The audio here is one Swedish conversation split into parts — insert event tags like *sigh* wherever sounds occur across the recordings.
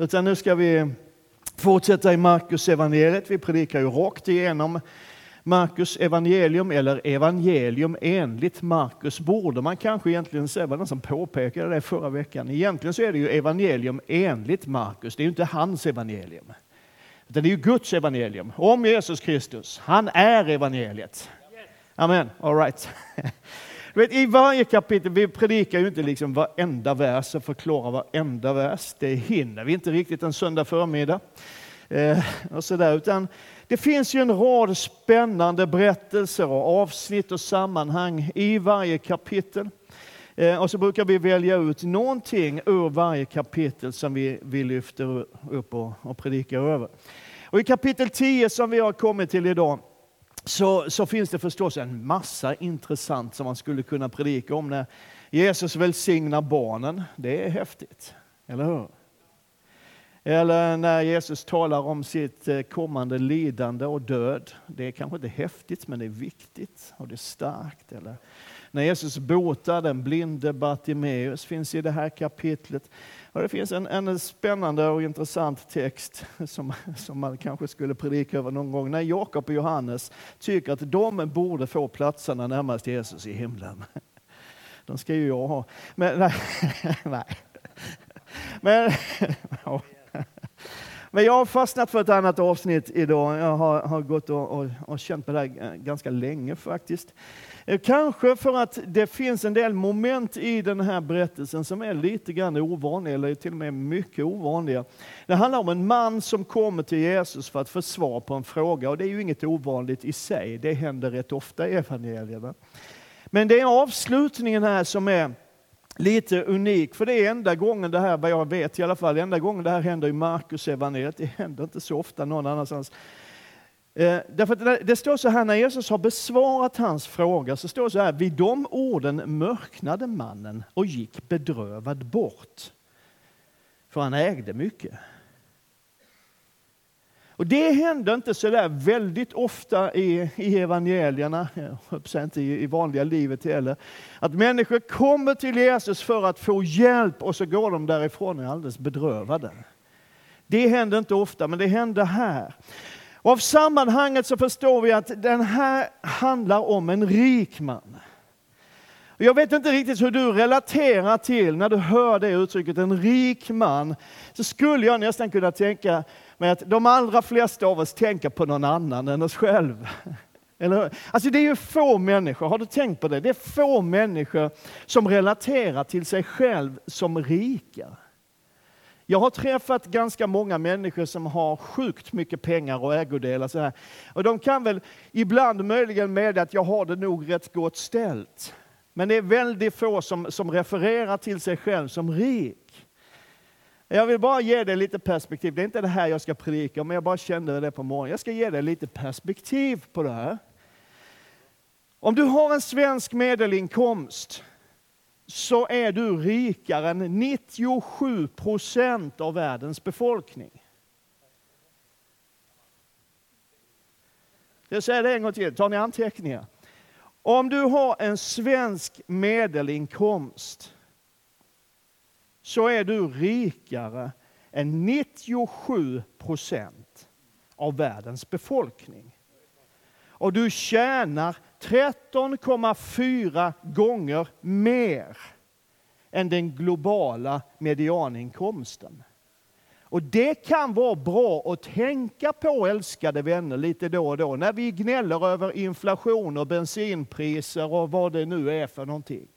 utan nu ska vi fortsätta i Markus evangeliet. Vi predikar ju rakt igenom Markus evangelium, eller evangelium enligt Markus, borde man kanske egentligen säga, var någon som påpekade det förra veckan. Egentligen så är det ju evangelium enligt Markus, det är ju inte hans evangelium. Utan det är ju Guds evangelium om Jesus Kristus. Han är evangeliet. Amen, all right. *laughs* vet, I varje kapitel, vi predikar ju inte liksom varenda vers och förklarar varenda vers. Det hinner vi inte riktigt en söndag förmiddag. Eh, och så där, utan det finns ju en rad spännande berättelser och avsnitt och sammanhang i varje kapitel. Eh, och så brukar vi välja ut någonting ur varje kapitel som vi, vi lyfter upp och, och predikar över. Och I kapitel 10 som vi har kommit till idag så, så finns det förstås en massa intressant som man skulle kunna predika om när Jesus välsignar barnen. Det är häftigt, eller hur? Eller när Jesus talar om sitt eh, kommande lidande och död. Det är kanske inte häftigt, men det är viktigt och det är starkt. Eller när Jesus botar den blinde Bartimeus finns i det här kapitlet. Och det finns en, en spännande och intressant text som, som man kanske skulle predika över någon gång. När Jakob och Johannes tycker att de borde få platserna närmast Jesus i himlen. De ska ju jag ha. Men nej. *laughs* nej. Men, ja. Men jag har fastnat för ett annat avsnitt idag. Jag har, har gått och, och, och känt på det här ganska länge faktiskt. Eh, kanske för att det finns en del moment i den här berättelsen som är lite grann ovanliga, eller till och med mycket ovanliga. Det handlar om en man som kommer till Jesus för att få svar på en fråga, och det är ju inget ovanligt i sig, det händer rätt ofta i evangelierna. Men det är avslutningen här som är lite unik, för det är enda gången det här, vad jag vet i alla fall, enda gången det här händer i Markus evangeliet. Det händer inte så ofta någon annanstans. Eh, därför att det står så här, när Jesus har besvarat hans fråga, så står det så här, vid de orden mörknade mannen och gick bedrövad bort. För han ägde mycket. Och det händer inte så där väldigt ofta i, i evangelierna, jag inte i, i vanliga livet heller, att människor kommer till Jesus för att få hjälp och så går de därifrån och är alldeles bedrövade. Det händer inte ofta, men det händer här. Och av sammanhanget så förstår vi att den här handlar om en rik man. Jag vet inte riktigt hur du relaterar till när du hör det uttrycket, en rik man. Så skulle jag nästan kunna tänka mig att de allra flesta av oss tänker på någon annan än oss själva. Eller Alltså det är ju få människor, har du tänkt på det? Det är få människor som relaterar till sig själv som rika. Jag har träffat ganska många människor som har sjukt mycket pengar och ägodelar. Så här. Och de kan väl ibland möjligen med att jag har det nog rätt gott ställt. Men det är väldigt få som, som refererar till sig själv som rik. Jag vill bara ge dig lite perspektiv. Det är inte det här jag ska predika men jag bara kände det på morgonen. Jag ska ge dig lite perspektiv på det här. Om du har en svensk medelinkomst så är du rikare än 97 procent av världens befolkning. Jag säger det en gång till, tar ni anteckningar? Om du har en svensk medelinkomst så är du rikare än 97 procent av världens befolkning. Och du tjänar 13,4 gånger mer än den globala medianinkomsten. Och det kan vara bra att tänka på, älskade vänner, lite då och då, när vi gnäller över inflation och bensinpriser och vad det nu är för någonting.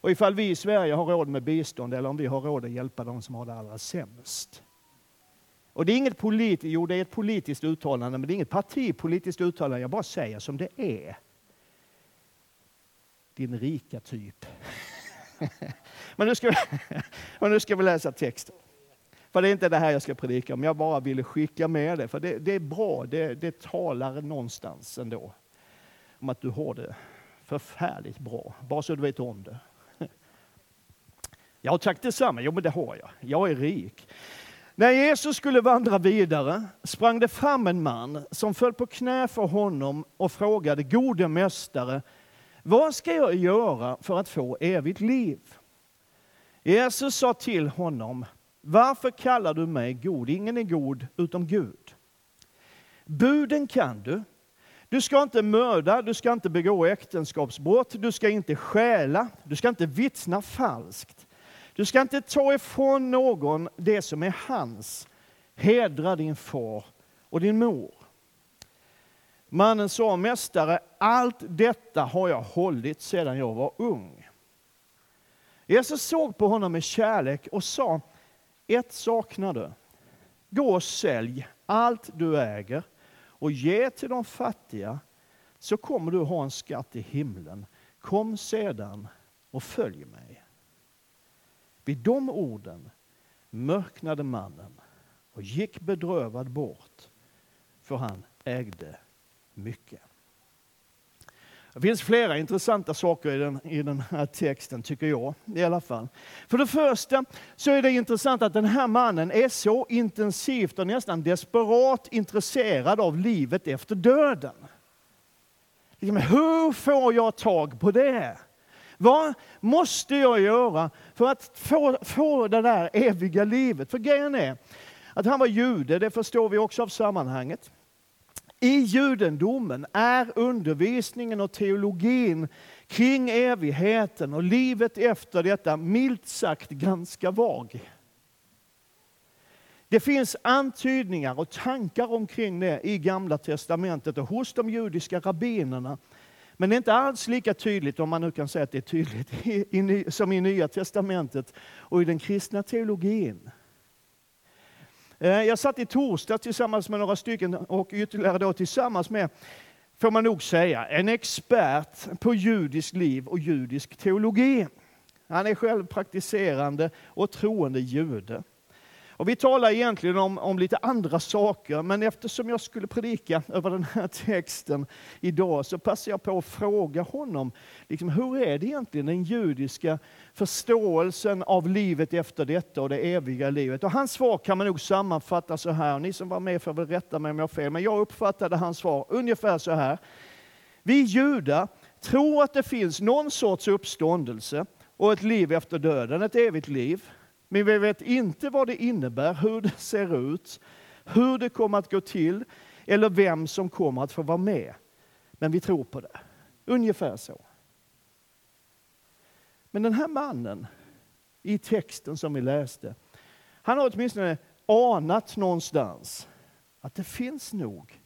Och ifall vi i Sverige har råd med bistånd eller om vi har råd att hjälpa de som har det allra sämst. Och det är inget politiskt, jo det är ett politiskt uttalande, men det är inget partipolitiskt uttalande, jag bara säger som det är. Din rika typ. *laughs* men, nu ska vi, *laughs* men nu ska vi läsa texten. För det är inte det här jag ska predika om, jag bara ville skicka med det, för det, det är bra, det, det talar någonstans ändå. Om att du har det förfärligt bra, bara så du vet om det. *laughs* Ja tack detsamma, jo men det har jag. Jag är rik. När Jesus skulle vandra vidare sprang det fram en man som föll på knä för honom och frågade, gode mästare, vad ska jag göra för att få evigt liv? Jesus sa till honom, Varför kallar du mig god? Ingen är god utom Gud. Buden kan du. Du ska inte mörda, du ska inte begå äktenskapsbrott, du ska inte stjäla, du ska inte vittna falskt. Du ska inte ta ifrån någon det som är hans. Hedra din far och din mor. Mannen sa, Mästare, allt detta har jag hållit sedan jag var ung. Jesus såg på honom med kärlek och sa, ett saknar du. Gå och sälj allt du äger och ge till de fattiga, så kommer du ha en skatt i himlen. Kom sedan och följ mig. Vid de orden mörknade mannen och gick bedrövad bort, för han ägde mycket. Det finns flera intressanta saker i den, i den här texten, tycker jag. i alla fall. För det första så är det intressant att den här mannen är så intensivt och nästan desperat intresserad av livet efter döden. Liksom, hur får jag tag på det? Vad måste jag göra för att få, få det där eviga livet? För grejen är att han var jude, det förstår vi också av sammanhanget. I judendomen är undervisningen och teologin kring evigheten och livet efter detta milt sagt ganska vag. Det finns antydningar och tankar omkring det i Gamla Testamentet och hos de judiska rabbinerna. Men det är inte alls lika tydligt, om man nu kan säga att det är tydligt, som i Nya Testamentet och i den kristna teologin. Eh, jag satt i torsdag tillsammans med några stycken och ytterligare då tillsammans med, får man nog säga, en expert på judiskt liv och judisk teologi. Han är själv praktiserande och troende jude. Och vi talar egentligen om, om lite andra saker, men eftersom jag skulle predika över den här texten idag så passar jag på att fråga honom, liksom, hur är det egentligen den judiska förståelsen av livet efter detta och det eviga livet? Och hans svar kan man nog sammanfatta så här, ni som var med får väl rätta mig om jag har fel, men jag uppfattade hans svar ungefär så här. Vi judar tror att det finns någon sorts uppståndelse och ett liv efter döden, ett evigt liv. Men vi vet inte vad det innebär, hur det ser ut, hur det kommer att gå till eller vem som kommer att få vara med. Men vi tror på det. Ungefär så. Men den här mannen i texten som vi läste, han har åtminstone anat någonstans att det finns nog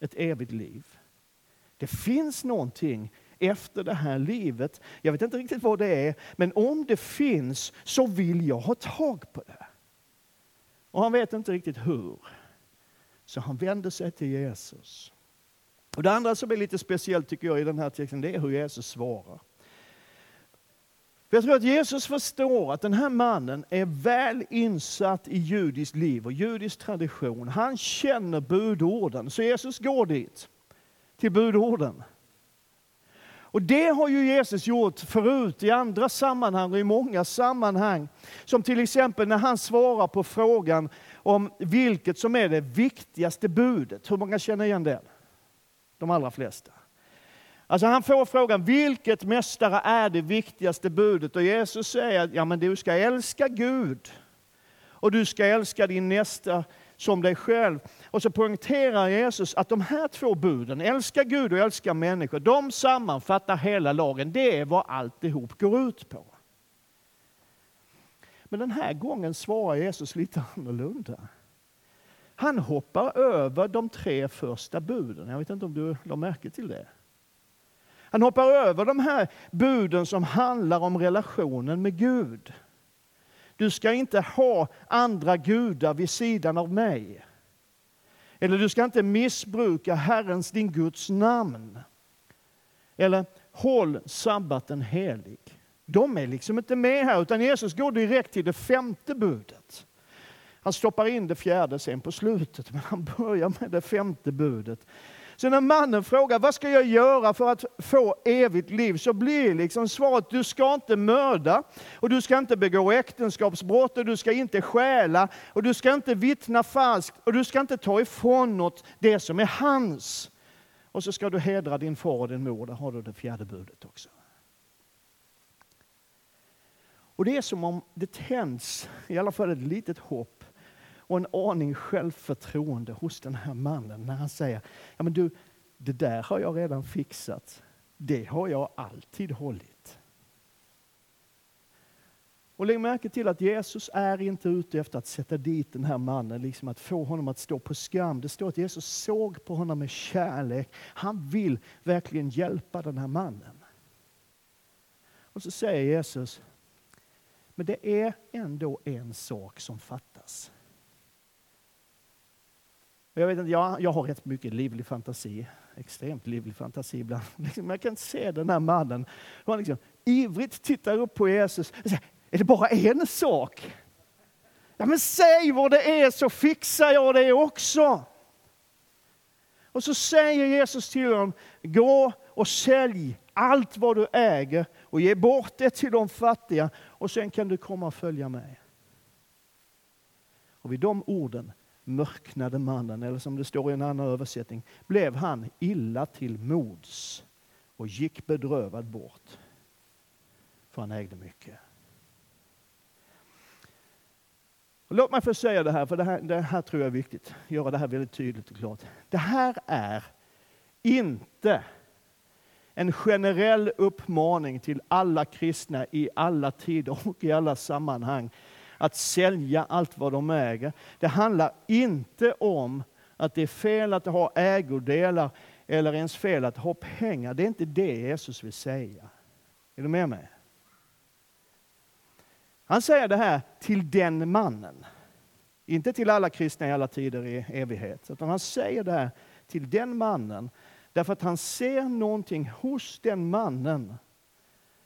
ett evigt liv. Det finns någonting efter det här livet. Jag vet inte riktigt vad det är, men om det finns så vill jag ha tag på det. Och han vet inte riktigt hur. Så han vänder sig till Jesus. Och Det andra som är lite speciellt tycker jag i den här texten, det är hur Jesus svarar. För jag tror att Jesus förstår att den här mannen är väl insatt i judiskt liv och judisk tradition. Han känner budorden, så Jesus går dit, till budorden. Och det har ju Jesus gjort förut i andra sammanhang och i många sammanhang. Som till exempel när han svarar på frågan om vilket som är det viktigaste budet. Hur många känner igen det? De allra flesta. Alltså han får frågan, vilket mästare är det viktigaste budet? Och Jesus säger, ja men du ska älska Gud. Och du ska älska din nästa som dig själv. Och så poängterar Jesus att de här två buden, älska Gud och älska människor, de sammanfattar hela lagen. Det är vad alltihop går ut på. Men den här gången svarar Jesus lite annorlunda. Han hoppar över de tre första buden. Jag vet inte om du la märke till det. Han hoppar över de här buden som handlar om relationen med Gud. Du ska inte ha andra gudar vid sidan av mig. Eller du ska inte missbruka Herrens, din Guds namn. Eller håll sabbaten helig. De är liksom inte med här, utan Jesus går direkt till det femte budet. Han stoppar in det fjärde sen på slutet, men han börjar med det femte budet. Så när mannen frågar vad ska jag göra för att få evigt liv så blir liksom svaret du ska inte mörda och du ska inte begå äktenskapsbrott och du ska inte stjäla och du ska inte vittna falskt och du ska inte ta ifrån något det som är hans. Och så ska du hedra din far och din mor, där har du det fjärde budet också. Och det är som om det tänds, i alla fall ett litet hopp och en aning självförtroende hos den här mannen när han säger, ja men du, det där har jag redan fixat. Det har jag alltid hållit. Och lägg märke till att Jesus är inte ute efter att sätta dit den här mannen, liksom att få honom att stå på skam. Det står att Jesus såg på honom med kärlek. Han vill verkligen hjälpa den här mannen. Och så säger Jesus, men det är ändå en sak som fattas. Jag, vet inte, jag, jag har rätt mycket livlig fantasi, extremt livlig fantasi ibland. *laughs* Liksom, jag kan se den här mannen, han liksom ivrigt tittar upp på Jesus säger, är det bara en sak? Ja men säg vad det är så fixar jag det också. Och så säger Jesus till honom, gå och sälj allt vad du äger och ge bort det till de fattiga och sen kan du komma och följa mig. Och vid de orden mörknade mannen, eller som det står i en annan översättning, blev han illa till mods och gick bedrövad bort. För han ägde mycket. Och låt mig få säga det här, för det här, det här tror jag är viktigt. Göra det här väldigt tydligt och klart. Det här är inte en generell uppmaning till alla kristna i alla tider och i alla sammanhang att sälja allt vad de äger. Det handlar inte om att det är fel att ha ägodelar eller ens fel att ha pengar. Det är inte det Jesus vill säga. Är du med mig? Han säger det här till den mannen. Inte till alla kristna i alla tider i evighet. Utan han säger det här till den mannen därför att han ser någonting hos den mannen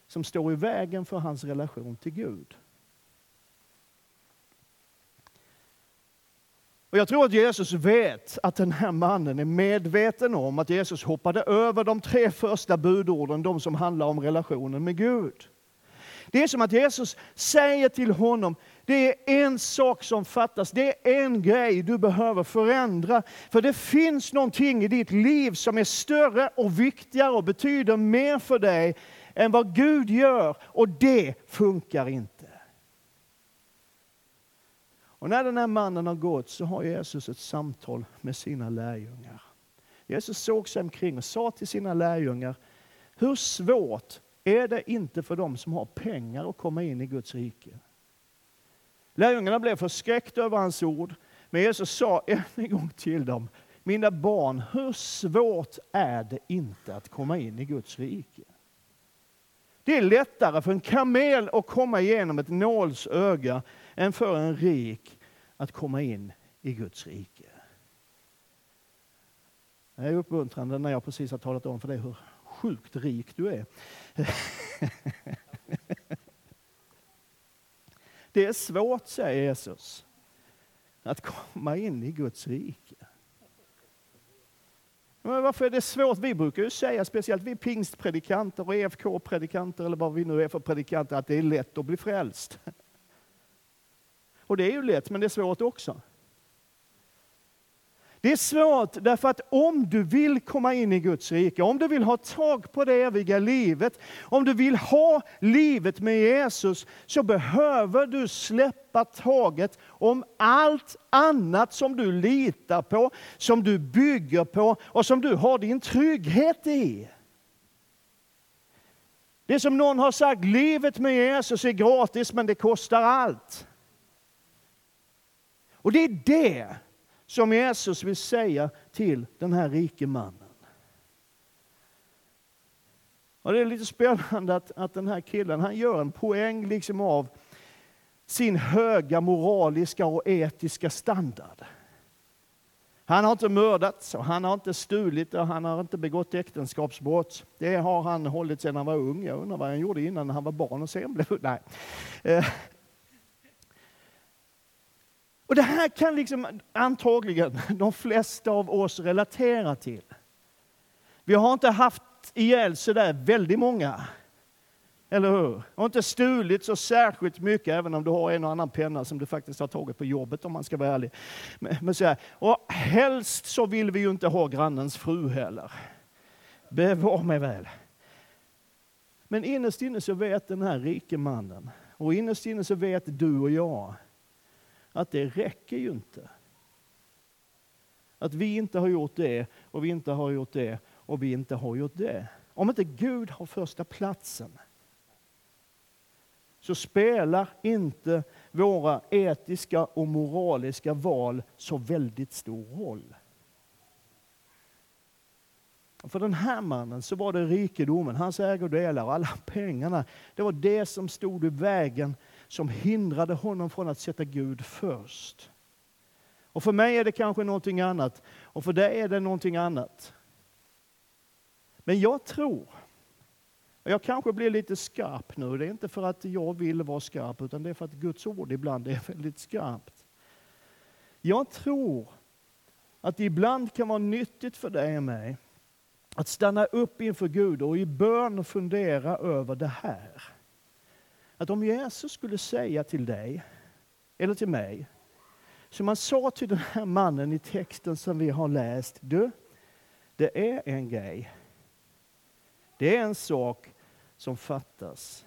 som står i vägen för hans relation till Gud. Och jag tror att Jesus vet att den här mannen är medveten om att Jesus hoppade över de tre första budorden, de som handlar om relationen med Gud. Det är som att Jesus säger till honom, det är en sak som fattas, det är en grej du behöver förändra. För det finns någonting i ditt liv som är större och viktigare och betyder mer för dig än vad Gud gör och det funkar inte. Och när den här mannen har gått så har Jesus ett samtal med sina lärjungar. Jesus såg sig omkring och sa till sina lärjungar, hur svårt är det inte för dem som har pengar att komma in i Guds rike? Lärjungarna blev förskräckta över hans ord, men Jesus sa än en gång till dem, mina barn, hur svårt är det inte att komma in i Guds rike? Det är lättare för en kamel att komma igenom ett nålsöga än för en rik att komma in i Guds rike. Det är uppmuntrande när jag precis har talat om för dig hur sjukt rik du är. *laughs* Det är svårt, säger Jesus, att komma in i Guds rike. Men varför är det svårt? Vi brukar ju säga, speciellt vi pingstpredikanter och EFK-predikanter eller vad vi nu är för predikanter, att det är lätt att bli frälst. Och det är ju lätt, men det är svårt också. Det är svårt därför att om du vill komma in i Guds rike, om du vill ha tag på det eviga livet, om du vill ha livet med Jesus, så behöver du släppa taget om allt annat som du litar på, som du bygger på och som du har din trygghet i. Det är som någon har sagt, livet med Jesus är gratis men det kostar allt. Och det är det som Jesus vill säga till den här rike mannen. Och det är lite spännande att, att den här killen han gör en poäng liksom av sin höga moraliska och etiska standard. Han har inte mördat, och han har inte stulit och han har inte begått äktenskapsbrott. Det har han hållit sedan han var ung. Jag undrar vad han gjorde innan han var barn och sen blev... Nej. Eh, och det här kan liksom antagligen *laughs* de flesta av oss relatera till. Vi har inte haft ihjäl så där väldigt många. Eller hur? Och inte stulit så särskilt mycket, även om du har en och annan penna som du faktiskt har tagit på jobbet om man ska vara ärlig. Men, så här, och helst så vill vi ju inte ha grannens fru heller. Bevar mig väl. Men innerst inne så vet den här rike mannen Och innerst inne så vet du och jag att det räcker ju inte. Att vi inte har gjort det och vi inte har gjort det och vi inte har gjort det. Om inte Gud har första platsen så spelar inte våra etiska och moraliska val så väldigt stor roll. För den här mannen så var det rikedomen, hans ägodelar och alla pengarna. Det var det som stod i vägen som hindrade honom från att sätta Gud först. Och för mig är det kanske någonting annat och för dig är det någonting annat. Men jag tror, och jag kanske blir lite skarp nu, det är inte för att jag vill vara skarp utan det är för att Guds ord ibland är *laughs* väldigt skarpt. Jag tror att det ibland kan vara nyttigt för dig och mig att stanna upp inför Gud och i bön fundera över det här. Att om Jesus skulle säga till dig, eller till mig, som han sa till den här mannen i texten som vi har läst. Du, det är en grej. Det är en sak som fattas.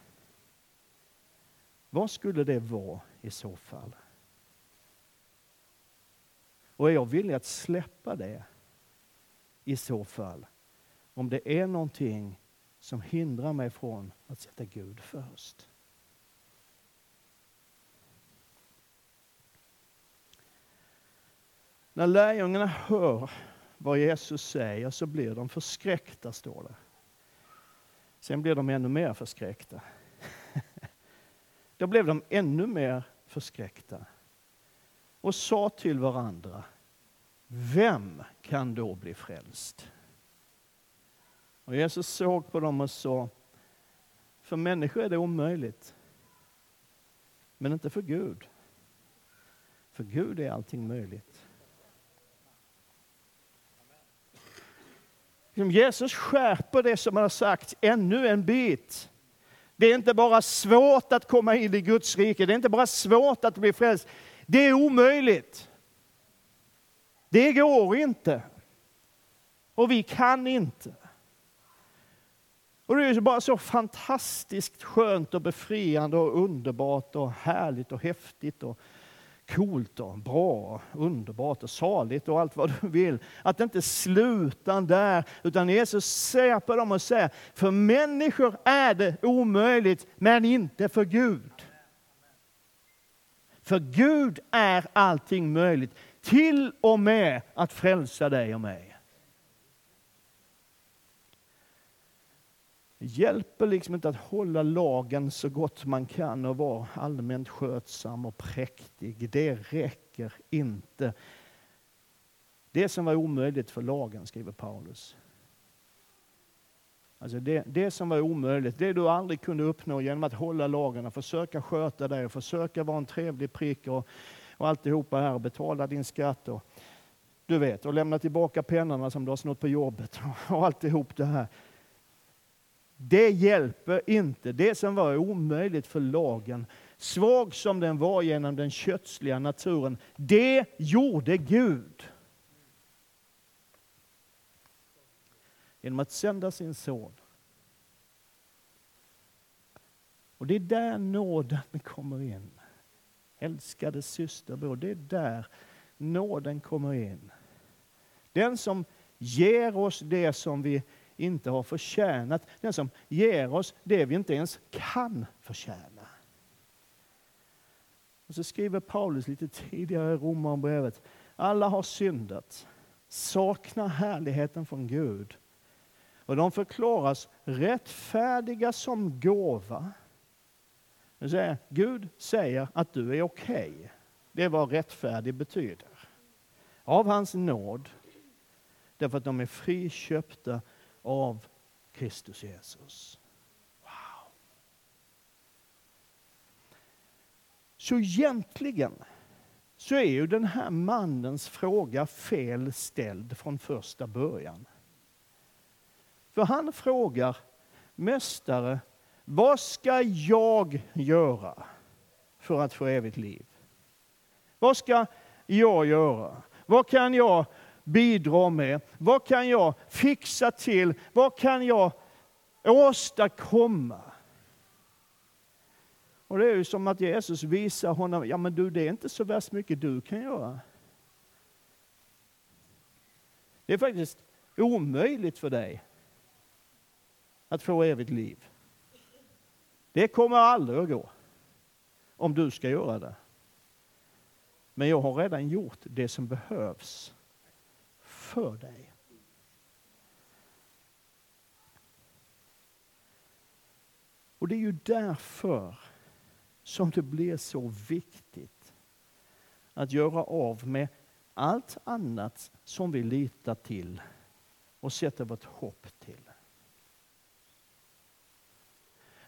Vad skulle det vara i så fall? Och är jag villig att släppa det i så fall? Om det är någonting som hindrar mig från att sätta Gud först. När lärjungarna hör vad Jesus säger så blir de förskräckta, står det. Sen blir de ännu mer förskräckta. *laughs* Då blev de ännu mer förskräckta och sa till varandra, vem kan då bli frälst? Och Jesus såg på dem och sa, för människor är det omöjligt, men inte för Gud. För Gud är allting möjligt. Liksom, Jesus skärper det som han har sagt ännu en bit. Det är inte bara svårt att komma in i Guds rike, det är inte bara svårt att bli frälst. Det är omöjligt. Det går inte. Och vi kan inte. Och det är bara så fantastiskt skönt och befriande och underbart och härligt och häftigt och coolt och bra, underbart och saligt och allt vad du vill. Att det inte slutar där, utan Jesus ser på dem och säger, för människor är det omöjligt, men inte för Gud. För Gud är allting möjligt, till och med att frälsa dig och mig. Hjälper liksom inte att hålla lagen så gott man kan och vara allmänt skötsam och präktig. Det räcker inte. Det som var omöjligt för lagen, skriver Paulus. Alltså det, det som var omöjligt, det du aldrig kunde uppnå genom att hålla lagen och försöka sköta dig och försöka vara en trevlig prick och, och alltihopa här och betala din skatt och du vet, och lämna tillbaka pennorna som du har snott på jobbet och alltihop det här. Det hjälper inte. Det som var omöjligt för lagen, svag som den var genom den kötsliga naturen, det gjorde Gud. Genom att sända sin son. Och det är där nåden kommer in. Älskade systerbror, det är där nåden kommer in. Den som ger oss det som vi inte har förtjänat. Den som ger oss det vi inte ens kan förtjäna. Och så skriver Paulus lite tidigare i Romarbrevet. Alla har syndat, saknar härligheten från Gud. Och de förklaras rättfärdiga som gåva. Säger, Gud säger att du är okej. Okay. Det är vad rättfärdig betyder. Av hans nåd. Därför att de är friköpta av Kristus Jesus. Wow. Så egentligen så är ju den här mannens fråga fel ställd från första början. För han frågar Mästare, vad ska jag göra för att få evigt liv? Vad ska jag göra? Vad kan jag bidra med? Vad kan jag fixa till? Vad kan jag åstadkomma? Och det är ju som att Jesus visar honom, ja men du det är inte så värst mycket du kan göra. Det är faktiskt omöjligt för dig att få evigt liv. Det kommer aldrig att gå om du ska göra det. Men jag har redan gjort det som behövs för dig. Och det är ju därför som det blir så viktigt att göra av med allt annat som vi litar till och sätter vårt hopp till.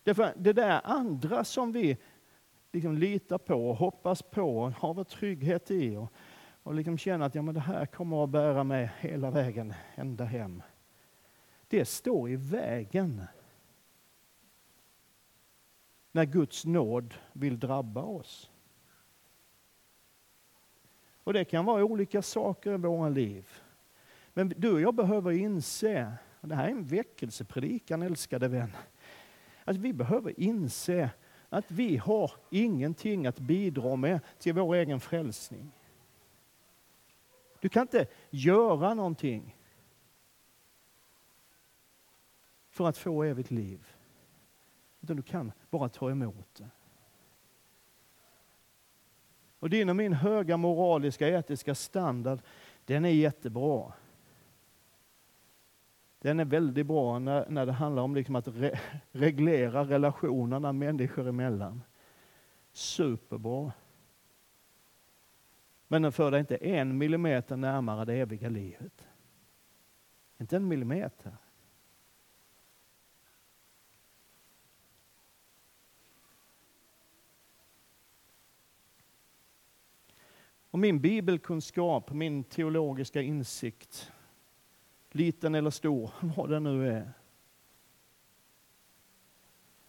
Därför det där andra som vi liksom litar på och hoppas på och har vår trygghet i och, och liksom känner att ja, men det här kommer att bära mig hela vägen ända hem. Det står i vägen när Guds nåd vill drabba oss. Och det kan vara olika saker i våra liv. Men du och jag behöver inse, och det här är en väckelsepredikan älskade vän, att vi behöver inse att vi har ingenting att bidra med till vår egen frälsning. Du kan inte göra någonting för att få evigt liv. Utan du kan bara ta emot det. Och din och min höga moraliska, etiska standard, den är jättebra. Den är väldigt bra när, när det handlar om liksom att re, reglera relationerna människor emellan. Superbra. Men den för dig inte en millimeter närmare det eviga livet. Inte en millimeter. Och min bibelkunskap, min teologiska insikt, liten eller stor, *laughs* vad det nu är.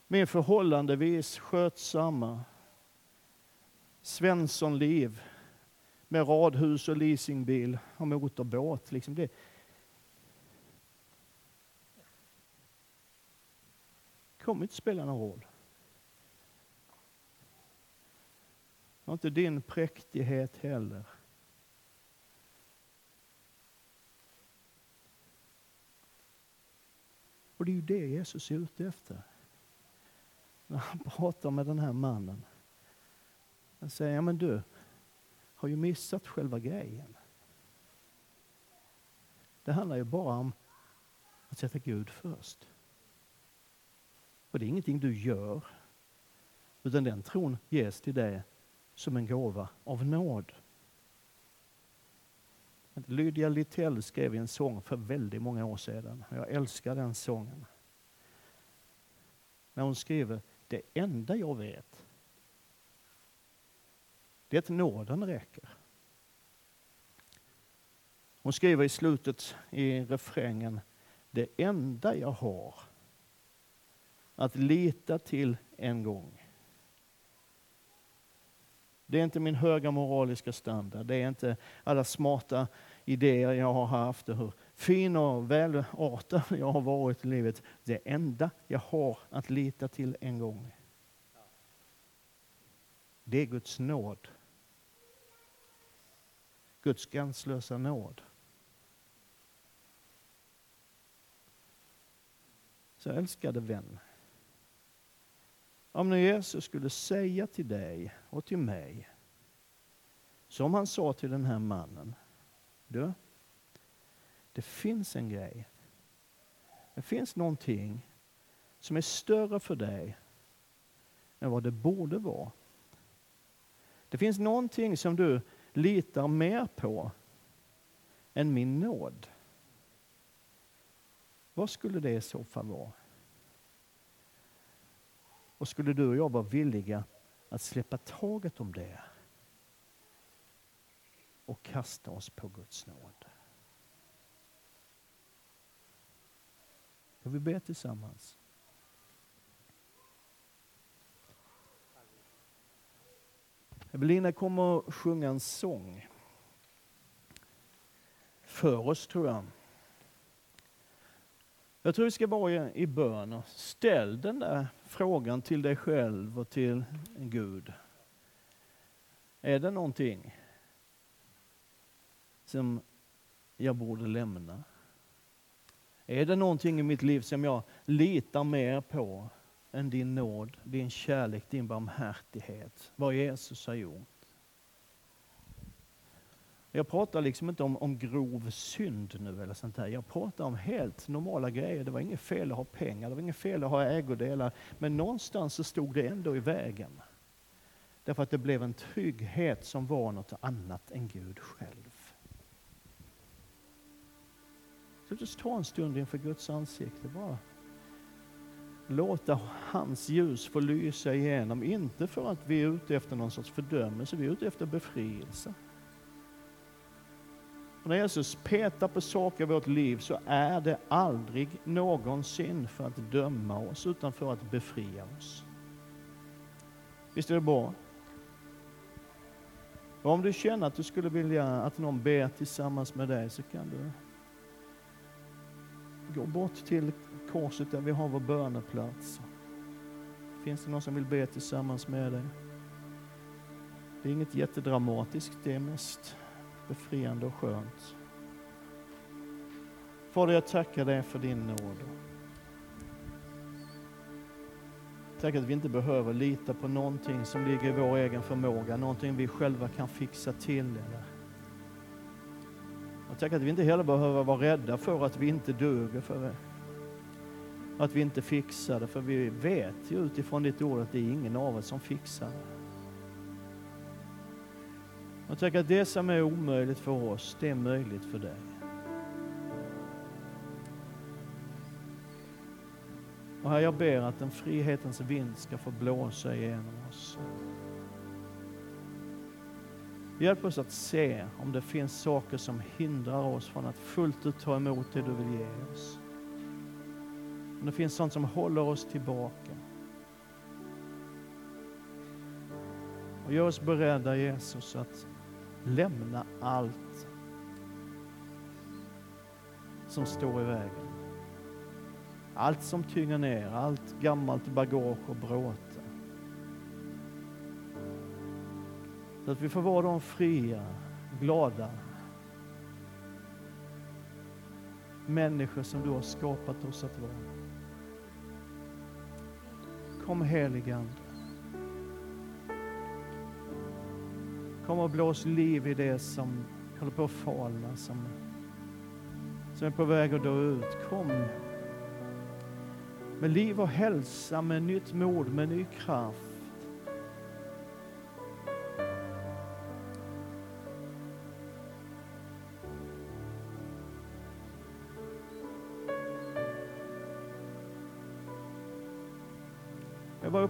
Min förhållandevis skötsamma Svenssonliv med radhus och leasingbil och motorbåt. Liksom det. kommer inte spela någon roll. Och inte din präktighet heller. Och det är ju det Jesus är ute efter. När han pratar med den här mannen. Han säger, ja men du har ju missat själva grejen. Det handlar ju bara om att sätta Gud först. Och det är ingenting du gör, utan den tron ges till dig som en gåva av nåd. Lydia Littell skrev en sång för väldigt många år sedan. Jag älskar den sången. När hon skriver, det enda jag vet, det är att nåden räcker. Hon skriver i slutet i refrängen, det enda jag har att lita till en gång det är inte min höga moraliska standard. Det är inte alla smarta idéer jag har haft och hur fin och välartad jag har varit i livet. Det enda jag har att lita till en gång. Det är Guds nåd. Guds gränslösa nåd. Så älskade vän. Om nu Jesus skulle säga till dig och till mig, som han sa till den här mannen. Du, det finns en grej. Det finns någonting som är större för dig än vad det borde vara. Det finns någonting som du litar mer på än min nåd. Vad skulle det i så fall vara? Och skulle du och jag vara villiga att släppa taget om det och kasta oss på Guds nåd. Ska vi be tillsammans? Evelina kommer att sjunga en sång för oss, tror jag. Jag tror vi ska vara i bön och ställ den där frågan till dig själv och till Gud. Är det någonting som jag borde lämna? Är det någonting i mitt liv som jag litar mer på än din nåd, din kärlek, din barmhärtighet, vad Jesus har gjort? Jag pratar liksom inte om, om grov synd nu eller sånt där. Jag pratar om helt normala grejer. Det var inget fel att ha pengar, det var inget fel att ha ägodelar. Men någonstans så stod det ändå i vägen. Därför att det blev en trygghet som var något annat än Gud själv. Så låt oss ta en stund inför Guds ansikte. Bara låta hans ljus få lysa igenom. Inte för att vi är ute efter någon sorts fördömelse, vi är ute efter befrielse. Och när Jesus petar på saker i vårt liv så är det aldrig någonsin för att döma oss, utan för att befria oss. Visst är det bra? Och om du känner att du skulle vilja att någon ber tillsammans med dig så kan du gå bort till korset där vi har vår böneplats. Finns det någon som vill be tillsammans med dig? Det är inget jättedramatiskt, det är mest befriande och skönt. Fader, jag tackar dig för din nåd. Tack att vi inte behöver lita på någonting som ligger i vår egen förmåga, någonting vi själva kan fixa till. Eller. Och tack att vi inte heller behöver vara rädda för att vi inte duger, för det. att vi inte fixar det, för vi vet ju utifrån ditt ord att det är ingen av oss som fixar det. Och tack att det som är omöjligt för oss, det är möjligt för dig. Och här jag ber att den frihetens vind ska få blåsa igenom oss. Hjälp oss att se om det finns saker som hindrar oss från att fullt ut ta emot det du vill ge oss. Om det finns sånt som håller oss tillbaka. Och gör oss beredda Jesus att lämna allt som står i vägen. Allt som tynger ner, allt gammalt bagage och bråte. Så att vi får vara de fria, glada människor som du har skapat oss att vara. Kom heligande. Kom och blås liv i det som håller på att falna, som, som är på väg att dö ut. Kom med liv och hälsa, med nytt mod, med ny kraft.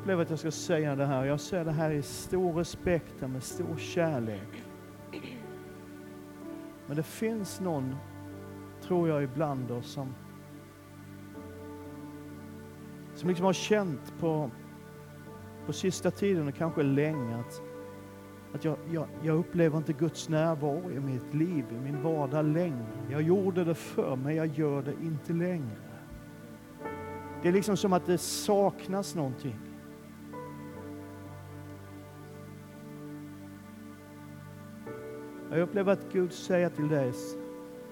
Upplever att jag ska säga det här. Jag säger det här i stor respekt och med stor kärlek. Men det finns någon, tror jag, ibland oss som, som liksom har känt på, på sista tiden och kanske länge att, att jag, jag, jag upplever inte Guds närvaro i mitt liv, i min vardag längre. Jag gjorde det förr, men jag gör det inte längre. Det är liksom som att det saknas någonting. Jag upplever att Gud säger till dig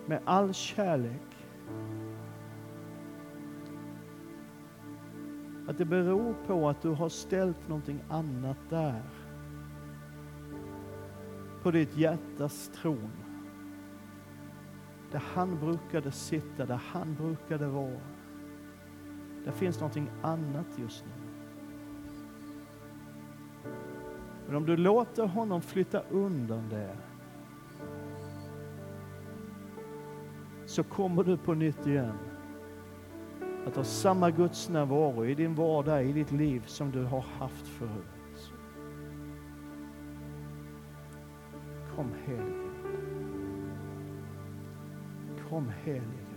med all kärlek att det beror på att du har ställt någonting annat där. På ditt hjärtas tron. Där han brukade sitta, där han brukade vara. Där finns någonting annat just nu. Men om du låter honom flytta undan det så kommer du på nytt igen att ha samma Guds närvaro i din vardag, i ditt liv som du har haft förut. Kom helige. Kom helige.